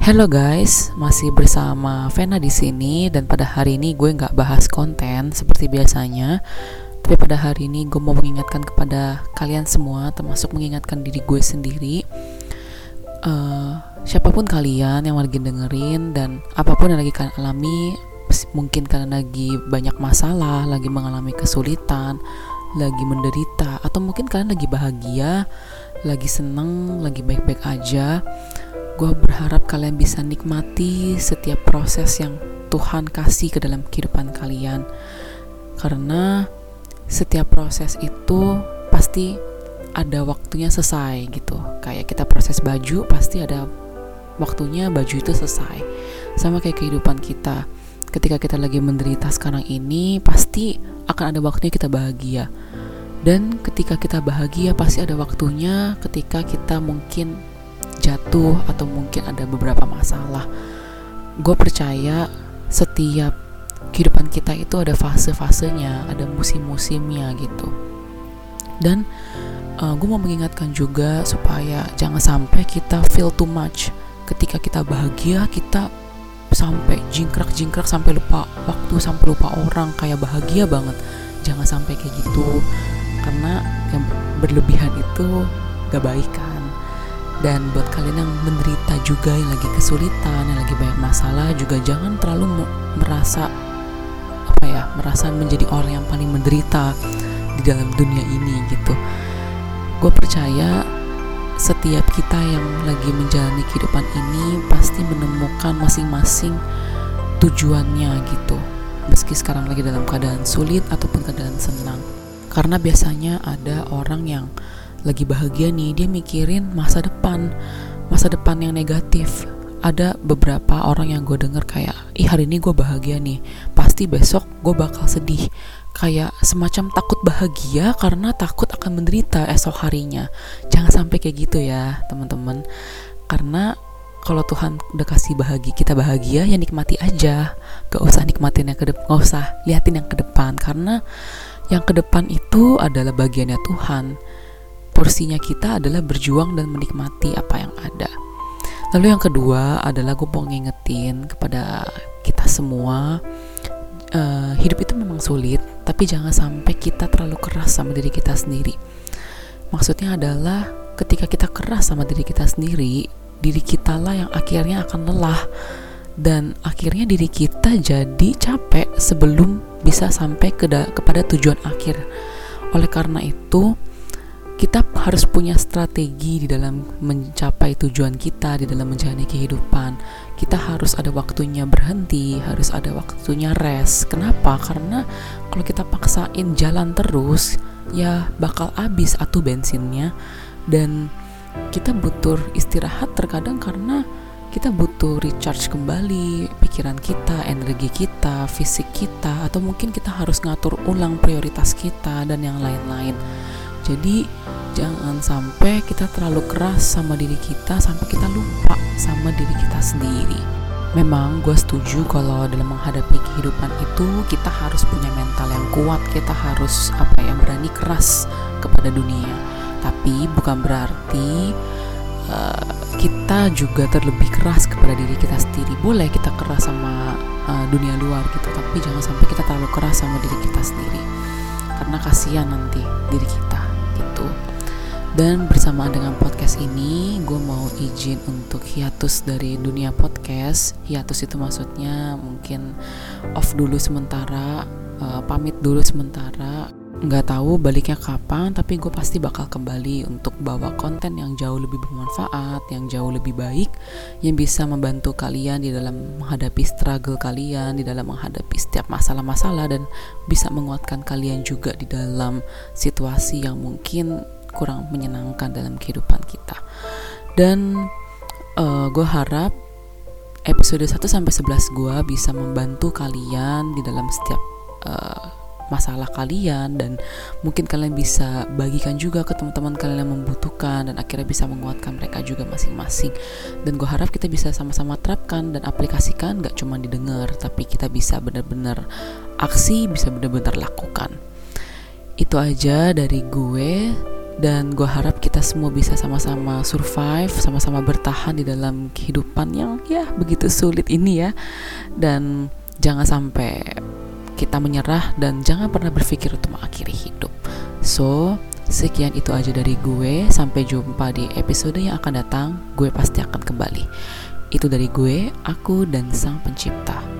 Hello guys, masih bersama Vena di sini dan pada hari ini gue nggak bahas konten seperti biasanya, tapi pada hari ini gue mau mengingatkan kepada kalian semua, termasuk mengingatkan diri gue sendiri, uh, siapa pun kalian yang lagi dengerin dan apa pun yang lagi kalian alami, mungkin kalian lagi banyak masalah, lagi mengalami kesulitan, lagi menderita, atau mungkin kalian lagi bahagia, lagi seneng, lagi baik-baik aja Gue berharap kalian bisa nikmati setiap proses yang Tuhan kasih ke dalam kehidupan kalian. Karena setiap proses itu pasti ada waktunya selesai gitu. Kayak kita proses baju pasti ada waktunya baju itu selesai. Sama kayak kehidupan kita. Ketika kita lagi menderita sekarang ini pasti akan ada waktunya kita bahagia. Dan ketika kita bahagia pasti ada waktunya ketika kita mungkin jatuh atau mungkin ada beberapa masalah gue percaya setiap kehidupan kita itu ada fase-fasenya ada musim-musimnya gitu. Dan uh, eh, gue mau mengingatkan juga supaya jangan sampai kita feel too much. Ketika kita bahagia kita sampai jingkrak-jingkrak sampai lupa waktu sampai lupa orang kayak bahagia banget. Jangan sampai kayak gitu karena yang berlebihan itu gak baik kan dan buat kalian yang menderita juga yang lagi kesulitan yang lagi banyak masalah juga jangan terlalu merasa apa ya merasa menjadi orang yang paling menderita di dalam dunia ini gitu. Gue percaya setiap kita yang lagi menjalani kehidupan ini pasti menemukan masing-masing tujuannya gitu. Meski sekarang lagi dalam keadaan sulit ataupun keadaan senang. Karena biasanya ada orang yang lagi bahagia nih dia mikirin masa depan masa depan yang negatif. Ada beberapa orang yang gue denger kayak ih hari ini gue bahagia nih pasti besok gue bakal sedih. Kayak semacam takut bahagia karena takut akan menderita esok harinya. Jangan sampai kayak gitu ya teman-teman. Karena kalau Tuhan udah kasih bahagia kita bahagia ya nikmati aja. Gak usah nikmatin yang ke gak usah liatin yang ke depan. Karena yang ke depan itu adalah bagiannya Tuhan porsinya kita adalah berjuang dan menikmati apa yang ada. Lalu yang kedua adalah gue mau ngingetin kepada kita semua uh, hidup itu memang sulit, tapi jangan sampai kita terlalu keras sama diri kita sendiri. Maksudnya adalah ketika kita keras sama diri kita sendiri, diri kita lah yang akhirnya akan lelah dan akhirnya diri kita jadi capek sebelum bisa sampai ke kepada tujuan akhir. Oleh karena itu, kita harus punya strategi di dalam mencapai tujuan kita di dalam menjalani kehidupan. Kita harus ada waktunya berhenti, harus ada waktunya rest. Kenapa? Karena kalau kita paksain jalan terus, ya bakal habis atau bensinnya dan kita butuh istirahat terkadang karena kita butuh recharge kembali pikiran kita, energi kita, fisik kita, atau mungkin kita harus ngatur ulang prioritas kita dan yang lain-lain. Jadi jangan sampai kita terlalu keras sama diri kita sampai kita lupa sama diri kita sendiri. Memang gue setuju kalau dalam menghadapi kehidupan itu kita harus punya mental yang kuat, kita harus apa ya berani keras kepada dunia. Tapi bukan berarti uh, kita juga terlebih keras kepada diri kita sendiri. Boleh kita keras sama uh, dunia luar gitu, tapi jangan sampai kita terlalu keras sama diri kita sendiri. Karena kasihan nanti diri kita gitu dan bersamaan dengan podcast ini gue mau izin untuk hiatus dari dunia podcast. Hiatus itu maksudnya mungkin off dulu sementara uh, pamit dulu sementara. Nggak tahu baliknya kapan tapi gue pasti bakal kembali untuk bawa konten yang jauh lebih bermanfaat yang jauh lebih baik yang bisa membantu kalian di dalam menghadapi struggle kalian di dalam menghadapi setiap masalah-masalah dan bisa menguatkan kalian juga di dalam situasi yang mungkin kurang menyenangkan dalam kehidupan kita. Dan uh, eh, gue harap episode 1 sampai 11 gue bisa membantu kalian di dalam setiap uh, masalah kalian dan mungkin kalian bisa bagikan juga ke teman-teman kalian yang membutuhkan dan akhirnya bisa menguatkan mereka juga masing-masing. Dan gue harap kita bisa sama-sama terapkan dan aplikasikan gak cuma didengar tapi kita bisa benar-benar aksi bisa benar-benar lakukan. Itu aja dari gue dan gue harap kita semua bisa sama-sama survive, sama-sama bertahan di dalam kehidupan yang ya begitu sulit ini ya. Dan jangan sampai kita menyerah dan jangan pernah berpikir untuk mengakhiri hidup. So, sekian itu aja dari gue. Sampai jumpa di episode yang akan datang. Gue pasti akan kembali. Itu dari gue, aku dan Sang Pencipta.